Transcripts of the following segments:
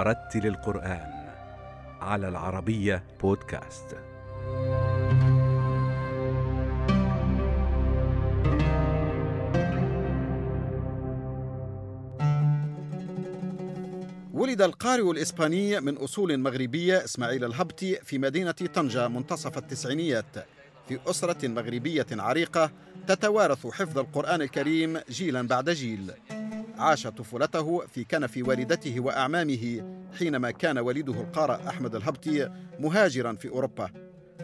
ورتل القرآن على العربية بودكاست. ولد القارئ الإسباني من أصول مغربية إسماعيل الهبطي في مدينة طنجة منتصف التسعينيات في أسرة مغربية عريقة تتوارث حفظ القرآن الكريم جيلا بعد جيل عاش طفولته في كنف والدته وأعمامه حينما كان والده القارئ أحمد الهبطي مهاجرا في أوروبا.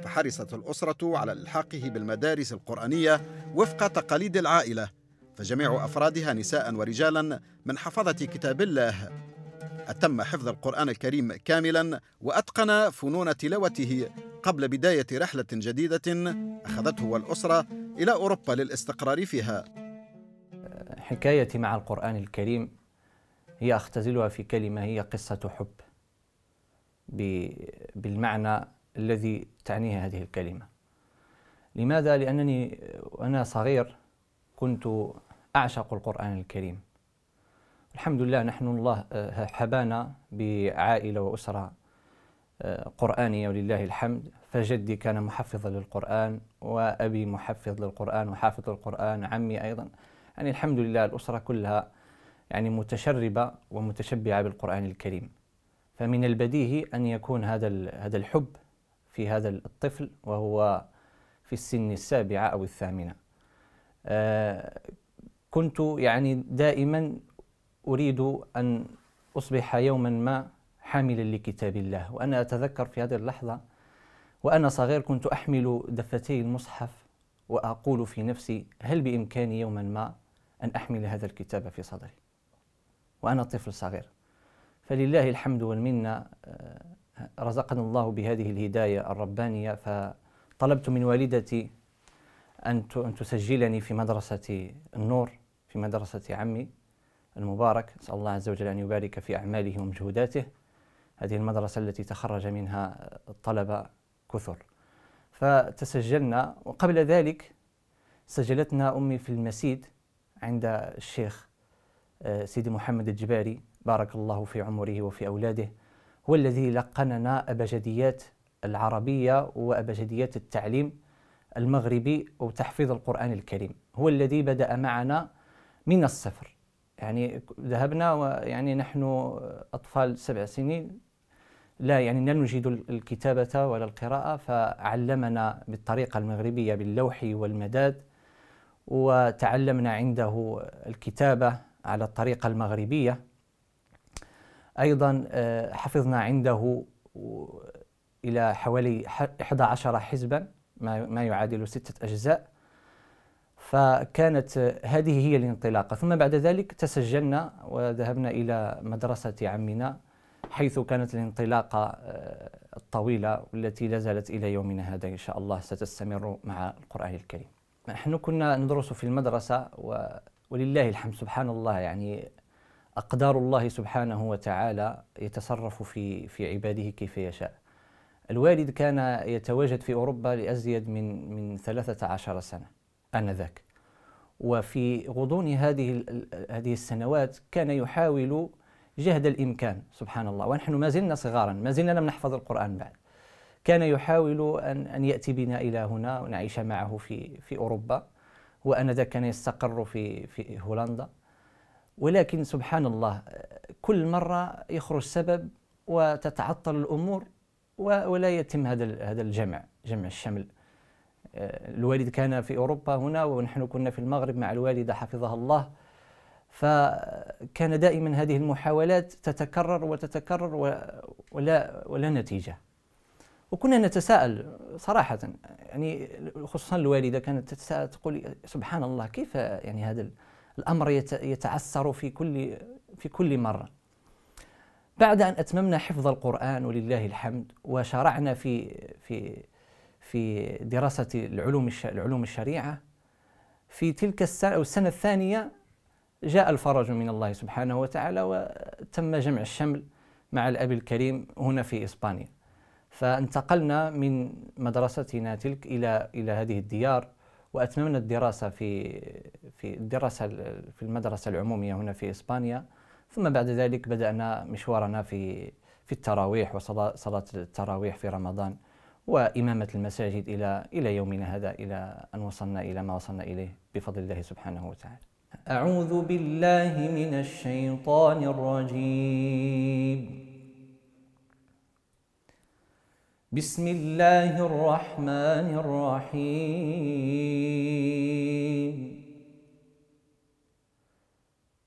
فحرصت الأسرة على إلحاقه بالمدارس القرآنية وفق تقاليد العائلة فجميع أفرادها نساء ورجالا من حفظة كتاب الله. أتم حفظ القرآن الكريم كاملا وأتقن فنون تلاوته قبل بداية رحلة جديدة أخذته والأسرة إلى أوروبا للاستقرار فيها. حكايتي مع القرآن الكريم هي أختزلها في كلمة هي قصة حب. بالمعنى الذي تعنيه هذه الكلمة. لماذا؟ لأنني وأنا صغير كنت أعشق القرآن الكريم. الحمد لله نحن الله حبانا بعائلة وأسرة قرآنية ولله الحمد. فجدي كان محفظا للقرآن وأبي محفظ للقرآن وحافظ للقرآن عمي أيضا. يعني الحمد لله الأسرة كلها يعني متشربة ومتشبعة بالقرآن الكريم. فمن البديهي أن يكون هذا هذا الحب في هذا الطفل وهو في السن السابعة أو الثامنة. آه كنت يعني دائما أريد أن أصبح يوما ما حاملا لكتاب الله. وأنا أتذكر في هذه اللحظة وأنا صغير كنت أحمل دفتي المصحف وأقول في نفسي هل بإمكاني يوما ما أن أحمل هذا الكتاب في صدري. وأنا طفل صغير. فلله الحمد والمنة آه، رزقنا الله بهذه الهداية الربانية. فطلبت من والدتي أن تسجلني في مدرسة النور في مدرسة عمي المبارك. نسأل الله عز وجل أن يبارك في أعماله ومجهوداته. هذه المدرسة التي تخرج منها الطلبة كثر. فتسجلنا وقبل ذلك سجلتنا أمي في المسيد عند الشيخ آه، سيدي محمد الجباري بارك الله في عمره وفي أولاده هو الذي لقننا أبجديات العربية وأبجديات التعليم المغربي وتحفيظ القرآن الكريم. هو الذي بدأ معنا من الصفر. يعني ذهبنا ويعني نحن أطفال سبع سنين. لا يعني لا نجيد الكتابة ولا القراءة فعلمنا بالطريقة المغربية باللوح والمداد. وتعلمنا عنده الكتابة على الطريقة المغربية. أيضا آه، حفظنا عنده إلى حوالي 11 حزبا ما يعادل ستة أجزاء. فكانت هذه هي الانطلاقة. ثم بعد ذلك تسجلنا وذهبنا إلى مدرسة عمنا حيث كانت الانطلاقة آه، الطويلة والتي لا زالت إلى يومنا هذا. إن شاء الله ستستمر مع القرآن الكريم. نحن كنا ندرس في المدرسة و ولله الحمد سبحان الله يعني أقدار الله سبحانه وتعالى يتصرف في في عباده كيف يشاء. الوالد كان يتواجد في أوروبا لأزيد من من 13 سنة آنذاك. وفي غضون هذه هذه السنوات كان يحاول جهد الإمكان سبحان الله ونحن ما زلنا صغارا ما زلنا لم نحفظ القرآن بعد كان يحاول أن, أن يأتي بنا إلى هنا ونعيش معه في, في أوروبا وأنذاك كان يستقر في, في هولندا. ولكن سبحان الله كل مرة يخرج سبب وتتعطل الأمور ولا يتم هذا هذا الجمع جمع الشمل. الوالد كان في أوروبا هنا ونحن كنا في المغرب مع الوالدة حفظها الله. فكان دائما هذه المحاولات تتكرر وتتكرر ولا ولا نتيجة. وكنا نتساءل صراحة يعني خصوصا الوالدة كانت تتساءل تقول سبحان الله كيف يعني هذا الأمر يتعثر في كل في كل مرة؟ بعد أن أتممنا حفظ القرآن ولله الحمد وشرعنا في في في دراسة العلوم العلوم الشريعة في تلك السنة أو السنة الثانية جاء الفرج من الله سبحانه وتعالى وتم جمع الشمل مع الأب الكريم هنا في إسبانيا. فانتقلنا من مدرستنا تلك إلى إلى هذه الديار وأتممنا الدراسة في في الدراسة في المدرسة العمومية هنا في إسبانيا ثم بعد ذلك بدأنا مشوارنا في في التراويح وصلاة التراويح في رمضان وإمامة المساجد إلى إلى يومنا هذا إلى أن وصلنا إلى ما وصلنا إليه بفضل الله سبحانه وتعالى. أعوذ بالله من الشيطان الرجيم. بسم الله الرحمن الرحيم.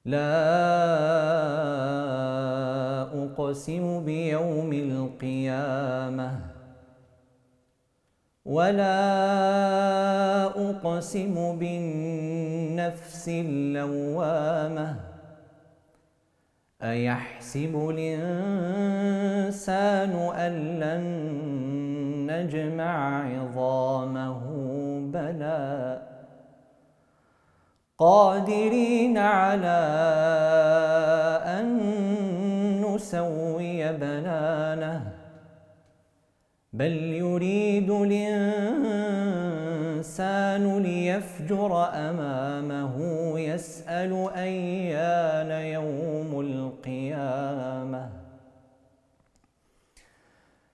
لا أقسم بيوم القيامة ولا أقسم بالنفس اللوامة أيحسب الإنسان أن لن نجمع عظامه؟ بلى. قادرين على أن نسوي بنانه بل يريد الإنسان ليفجر أمامه يسأل أيان يوم القيامة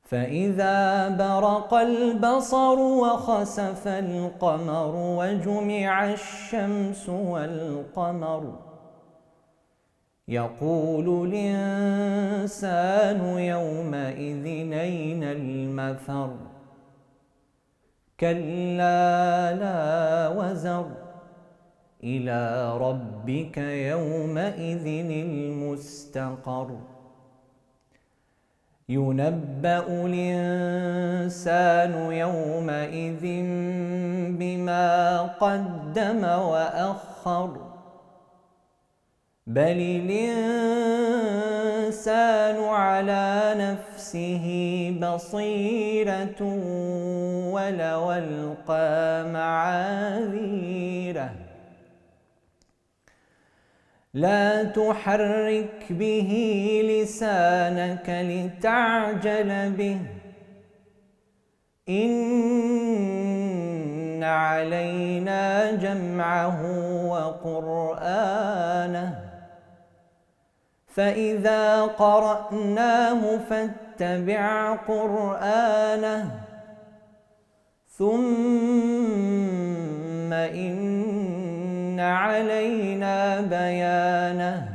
فإذا برق البصر وخسف القمر وجمع الشمس والقمر يقول الإنسان يومئذ أين المفر؟ كلا لا وزر. إلى ربك يومئذ المستقر. ينبأ الإنسان يومئذ بما قدم وأخر. بل الإنسان على نفسه بصيرة ولو ألقى معاذيره. لا تحرك به لسانك لتعجل به. إن علينا جمعه وقرآنه. فإذا قرأناه فاتبع قرآنه. ثم إن علينا بيانه.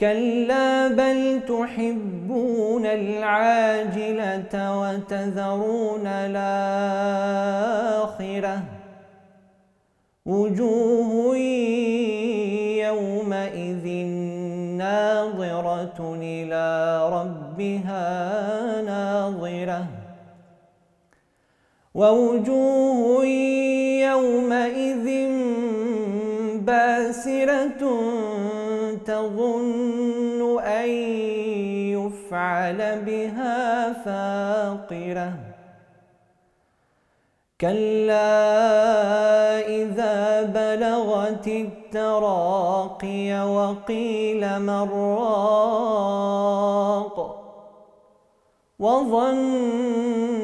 كلا بل تحبون العاجلة وتذرون الآخرة. وجوه يومئذ ناظرة إلى ربها ناظرة. ووجوه يومئذ باسرة تظن أن يفعل بها فاقرة كلا إذا بلغت التراقي وقيل مراق وظن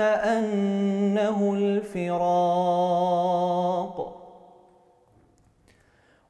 أنه الفراق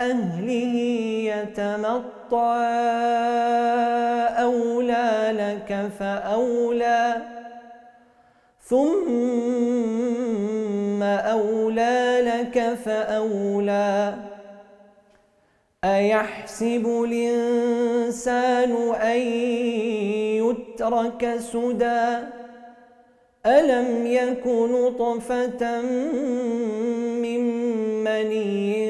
أهله يتمطى أولى لك فأولى. ثم أولى لك فأولى. أيحسب الإنسان أن يترك سدى؟ ألم يك نطفة من مني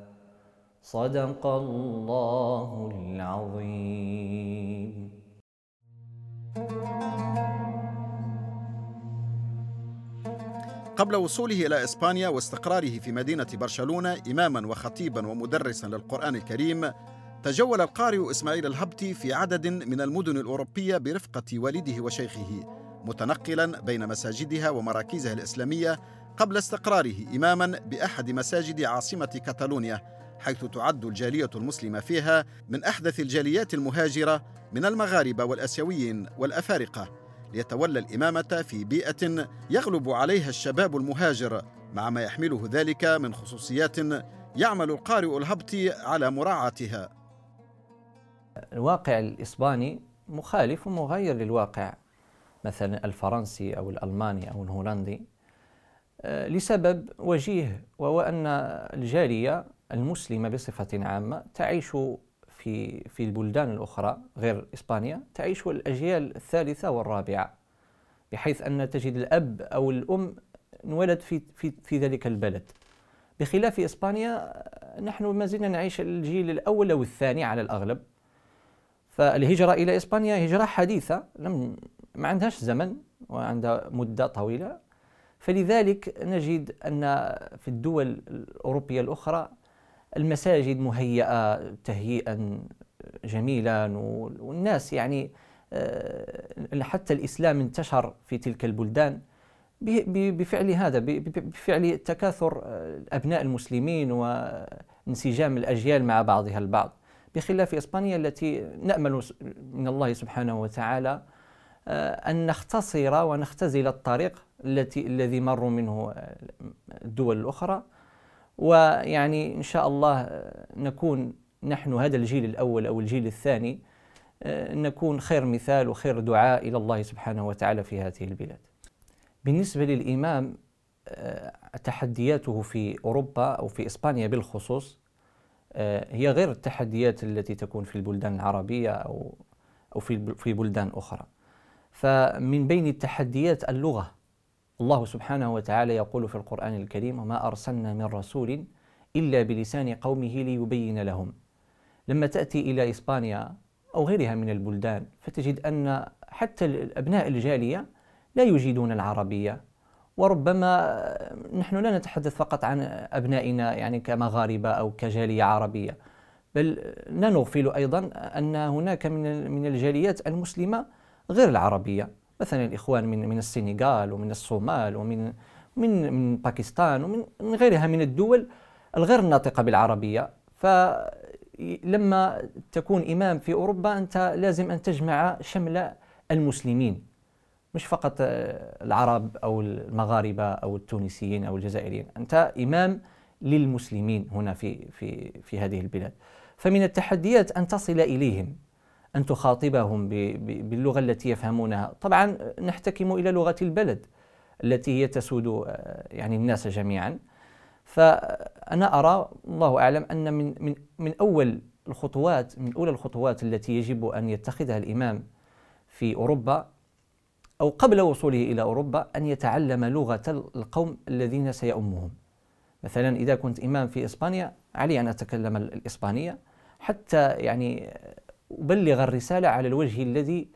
صدق الله العظيم. قبل وصوله إلى إسبانيا واستقراره في مدينة برشلونة إماما وخطيبا ومدرسا للقرآن الكريم تجول القارئ إسماعيل الهبتي في عدد من المدن الأوروبية برفقة والده وشيخه متنقلا بين مساجدها ومراكزها الإسلامية قبل استقراره إماما بأحد مساجد عاصمة كتالونيا حيث تعد الجالية المسلمة فيها من أحدث الجاليات المهاجرة من المغاربة والأسيويين والأفارقة. ليتولى الإمامة في بيئة يغلب عليها الشباب المهاجر مع ما يحمله ذلك من خصوصيات يعمل القارئ الهبطي على مراعاتها. الواقع الإسباني مخالف ومغاير للواقع مثلا الفرنسي أو الألماني أو الهولندي آه، لسبب وجيه وهو أن الجالية المسلمة بصفة عامة تعيش في في البلدان الأخرى غير إسبانيا تعيش الأجيال الثالثة والرابعة بحيث أن تجد الأب أو الأم انولد في في في ذلك البلد. بخلاف إسبانيا نحن ما زلنا نعيش الجيل الأول أو الثاني على الأغلب. فالهجرة إلى إسبانيا هجرة حديثة لم ما عندهاش زمن وعندها مدة طويلة. فلذلك نجد أن في الدول الأوروبية الأخرى المساجد مهيئة تهيئا جميلا والناس يعني آه، حتى الإسلام انتشر في تلك البلدان بفعل هذا بفعل تكاثر آه، أبناء المسلمين وانسجام الأجيال مع بعضها البعض. بخلاف إسبانيا التي نأمل من الله سبحانه وتعالى آه، أن نختصر ونختزل الطريق التي الذي مروا منه الدول الأخرى. ويعني إن شاء الله نكون نحن هذا الجيل الأول أو الجيل الثاني آه، نكون خير مثال وخير دعاء إلى الله سبحانه وتعالى في هذه البلاد. بالنسبة للإمام آه، تحدياته في أوروبا أو في إسبانيا بالخصوص آه، هي غير التحديات التي تكون في البلدان العربية أو أو في في بلدان أخرى. فمن بين التحديات اللغة. الله سبحانه وتعالى يقول في القرآن الكريم وما أرسلنا من رسول إلا بلسان قومه ليبين لهم. لما تأتي إلى إسبانيا أو غيرها من البلدان فتجد أن حتى أبناء الجالية لا يجيدون العربية وربما نحن لا نتحدث فقط عن أبنائنا يعني كمغاربة أو كجالية عربية بل لا نغفل أيضا أن هناك من الجاليات المسلمة غير العربية. مثلا الإخوان من من السنغال ومن الصومال ومن من من باكستان ومن غيرها من الدول الغير الناطقة بالعربية. فلما تكون إمام في أوروبا أنت لازم أن تجمع شمل المسلمين مش فقط العرب أو المغاربة أو التونسيين أو الجزائريين أنت إمام للمسلمين هنا في في في هذه البلاد. فمن التحديات أن تصل إليهم. أن تخاطبهم باللغة التي يفهمونها. طبعا نحتكم إلى لغة البلد التي هي تسود آه، يعني الناس جميعا. فأنا أرى الله أعلم أن من, من, من أول الخطوات من أولى الخطوات التي يجب أن يتخذها الإمام في أوروبا أو قبل وصوله إلى أوروبا أن يتعلم لغة القوم الذين سيؤمهم. مثلا إذا كنت إمام في إسبانيا علي أن أتكلم الإسبانية حتى يعني أبلغ الرسالة على الوجه الذي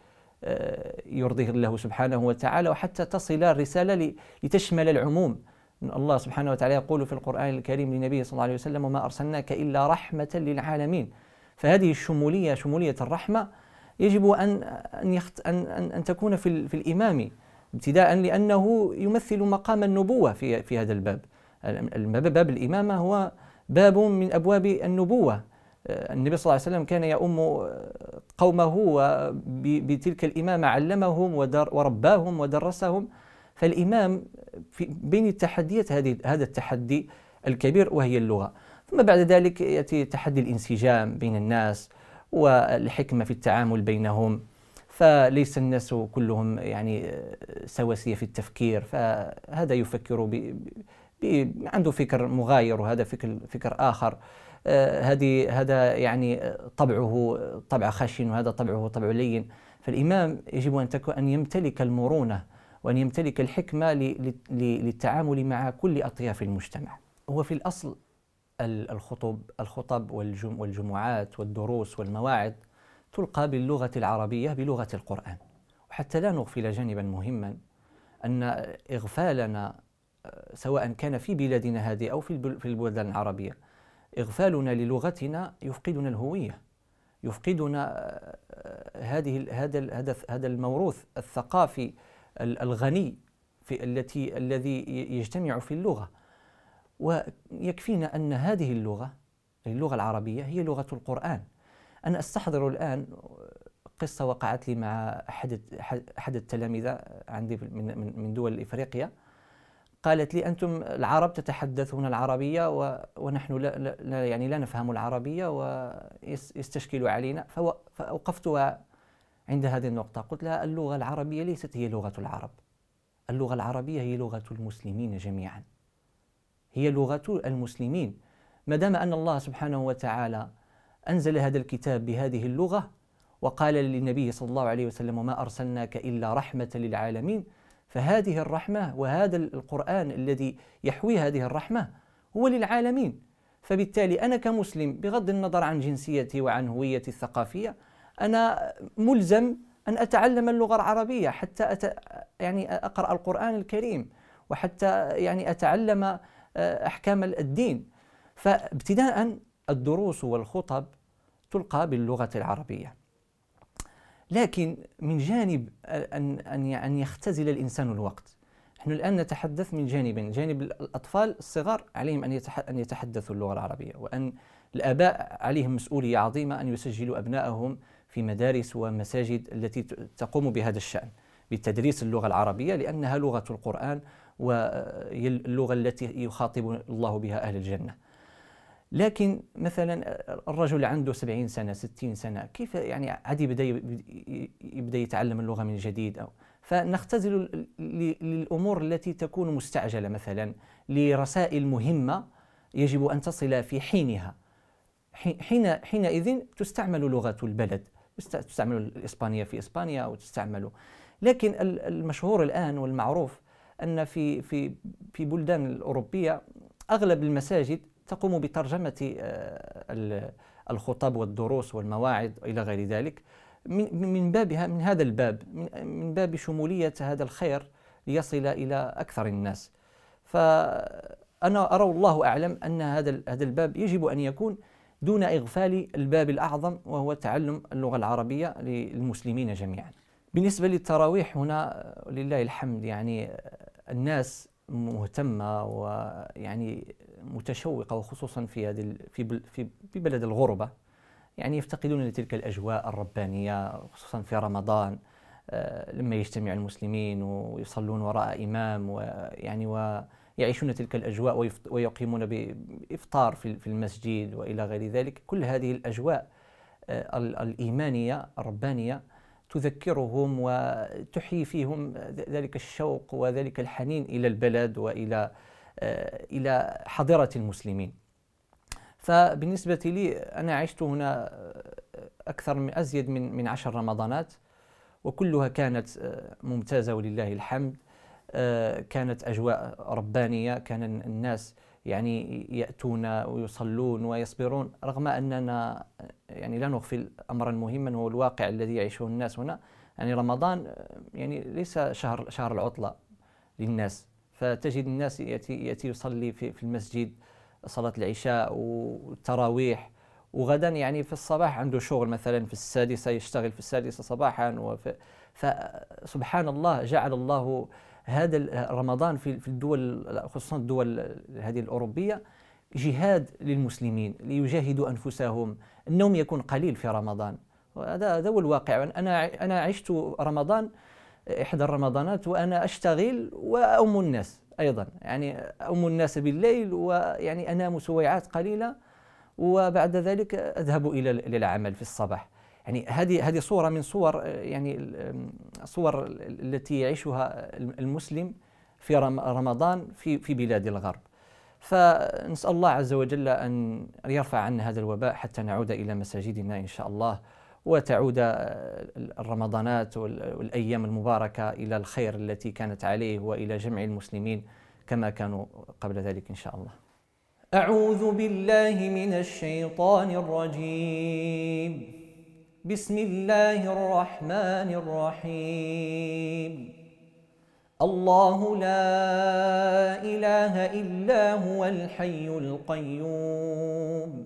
آه، يرضيه الله سبحانه وتعالى وحتى تصل الرسالة لتشمل العموم. الله سبحانه وتعالى يقول في القرآن الكريم لنبيه صلى الله عليه وسلم وما أرسلناك إلا رحمة للعالمين. فهذه الشمولية شمولية الرحمة يجب أن أن يخت أن, أن تكون في, في الإمام ابتداء لأنه يمثل مقام النبوة في في هذا الباب. باب الإمامة هو باب من أبواب النبوة. النبي صلى الله عليه وسلم كان يؤم قومه بتلك الإمامة علمهم ورباهم ودرسهم. فالإمام في بين التحديات هذه هذا التحدي الكبير وهي اللغة. ثم بعد ذلك يأتي تحدي الانسجام بين الناس والحكمة في التعامل بينهم. فليس الناس كلهم يعني سواسية في التفكير. فهذا يفكر عنده فكر مغاير وهذا فكر فكر آخر. هذه هذا يعني طبعه طبع خشن وهذا طبعه طبع لين. فالإمام يجب أن تكون أن يمتلك المرونة وأن يمتلك الحكمة للتعامل مع كل أطياف المجتمع. هو في الأصل الخطب الخطب والجمعات والدروس والمواعظ تلقى باللغة العربية بلغة القرآن. وحتى لا نغفل جانبا مهما أن إغفالنا سواء كان في بلادنا هذه أو في البلدان العربية. إغفالنا للغتنا يفقدنا الهوية. يفقدنا هذه هذا هذا الموروث الثقافي الغني في التي الذي يجتمع في اللغة. ويكفينا أن هذه اللغة اللغة العربية هي لغة القرآن. أنا أستحضر الآن قصة وقعت لي مع أحد أحد التلامذة عندي من من دول إفريقيا. قالت لي أنتم العرب تتحدثون العربية ونحن لا, لا يعني لا نفهم العربية ويستشكل علينا. فأوقفتها عند هذه النقطة. قلت لها اللغة العربية ليست هي لغة العرب. اللغة العربية هي لغة المسلمين جميعا. هي لغة المسلمين. ما دام أن الله سبحانه وتعالى أنزل هذا الكتاب بهذه اللغة وقال للنبي صلى الله عليه وسلم وما أرسلناك إلا رحمة للعالمين فهذه الرحمة وهذا القرآن الذي يحوي هذه الرحمة هو للعالمين. فبالتالي أنا كمسلم بغض النظر عن جنسيتي وعن هويتي الثقافية أنا ملزم أن أتعلم اللغة العربية حتى أت... يعني أقرأ القرآن الكريم وحتى يعني أتعلم آه، أحكام الدين. فابتداء الدروس والخطب تلقى باللغة العربية. لكن من جانب أن أن أن يختزل الإنسان الوقت. نحن الآن نتحدث من جانب جانب الأطفال الصغار عليهم أن أن يتحدثوا اللغة العربية وأن الآباء عليهم مسؤولية عظيمة أن يسجلوا أبنائهم في مدارس ومساجد التي تقوم بهذا الشأن بتدريس اللغة العربية لأنها لغة القرآن واللغة التي يخاطب الله بها أهل الجنة. لكن مثلا الرجل عنده 70 سنة 60 سنة كيف يعني عاد يبدأ يبدأ يتعلم اللغة من جديد؟ أو فنختزل للأمور التي تكون مستعجلة. مثلا لرسائل مهمة يجب أن تصل في حينها. حين حينئذ تستعمل لغة البلد. تستعمل الإسبانية في إسبانيا أو تستعمل. لكن المشهور الآن والمعروف أن في في في بلدان الأوروبية أغلب المساجد تقوم بترجمة آه، الخطب والدروس والمواعظ إلى غير ذلك. من بابها من هذا الباب من باب شمولية هذا الخير ليصل إلى أكثر الناس. فأنا أرى الله أعلم أن هذا هذا الباب يجب أن يكون دون إغفال الباب الأعظم وهو تعلم اللغة العربية للمسلمين جميعا. بالنسبة للتراويح هنا لله الحمد يعني الناس مهتمة ويعني متشوقة وخصوصا في هذه في في بلد الغربة يعني يفتقدون لتلك الأجواء الربانية خصوصا في رمضان آه، لما يجتمع المسلمين ويصلون وراء إمام ويعني ويعيشون تلك الأجواء ويقيمون بإفطار في المسجد وإلى غير ذلك. كل هذه الأجواء آه، الإيمانية الربانية تذكرهم وتحيي فيهم ذلك الشوق وذلك الحنين إلى البلد وإلى آه، إلى حضرة المسلمين. فبالنسبة لي أنا عشت هنا أكثر من أزيد من من عشر رمضانات وكلها كانت آه، ممتازة ولله الحمد. آه، كانت أجواء ربانية كان الناس يعني يأتون ويصلون ويصبرون رغم أننا يعني لا نغفل أمرا مهما هو الواقع الذي يعيشه الناس هنا يعني رمضان يعني ليس شهر شهر العطلة للناس فتجد الناس يأتي, يأتي يصلي في, في المسجد صلاة العشاء والتراويح. وغدا يعني في الصباح عنده شغل مثلا في السادسة يشتغل في السادسة صباحا فسبحان الله جعل الله هذا رمضان في الدول خصوصا الدول هذه الأوروبية جهاد للمسلمين ليجاهدوا أنفسهم النوم يكون قليل في رمضان. هذا هو الواقع. أنا أنا عشت رمضان إحدى الرمضانات وأنا أشتغل وأؤم الناس أيضا. يعني أؤم الناس بالليل ويعني أنام سويعات قليلة وبعد ذلك أذهب إلى العمل في الصباح. يعني هذه هذه صورة من صور يعني الصور التي يعيشها المسلم في رمضان في في بلاد الغرب. فنسأل الله عز وجل أن يرفع عنا هذا الوباء حتى نعود إلى مساجدنا إن شاء الله. وتعود الرمضانات والأيام المباركة إلى الخير التي كانت عليه وإلى جمع المسلمين كما كانوا قبل ذلك إن شاء الله. أعوذ بالله من الشيطان الرجيم. بسم الله الرحمن الرحيم. الله لا إله إلا هو الحي القيوم.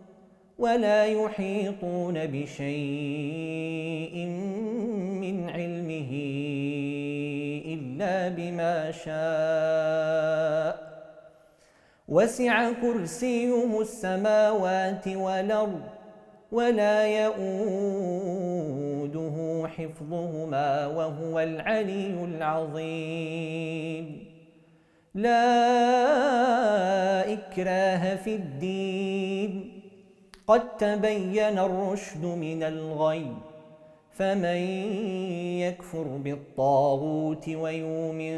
ولا يحيطون بشيء من علمه إلا بما شاء. وسع كرسيه السماوات والأرض ولا يئوده حفظهما وهو العلي العظيم. لا إكراه في الدين. قد تبين الرشد من الغي فمن يكفر بالطاغوت ويؤمن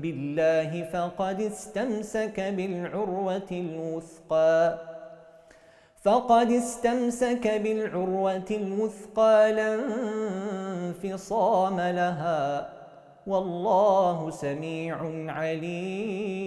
بالله فقد استمسك بالعروة الوثقى. فقد استمسك بالعروة الوثقى لا انفصام لها والله سميع عليم.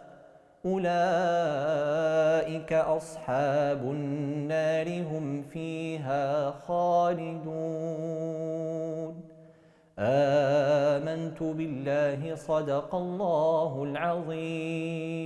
أولئك أصحاب النار هم فيها خالدون. آمنت بالله صدق الله العظيم.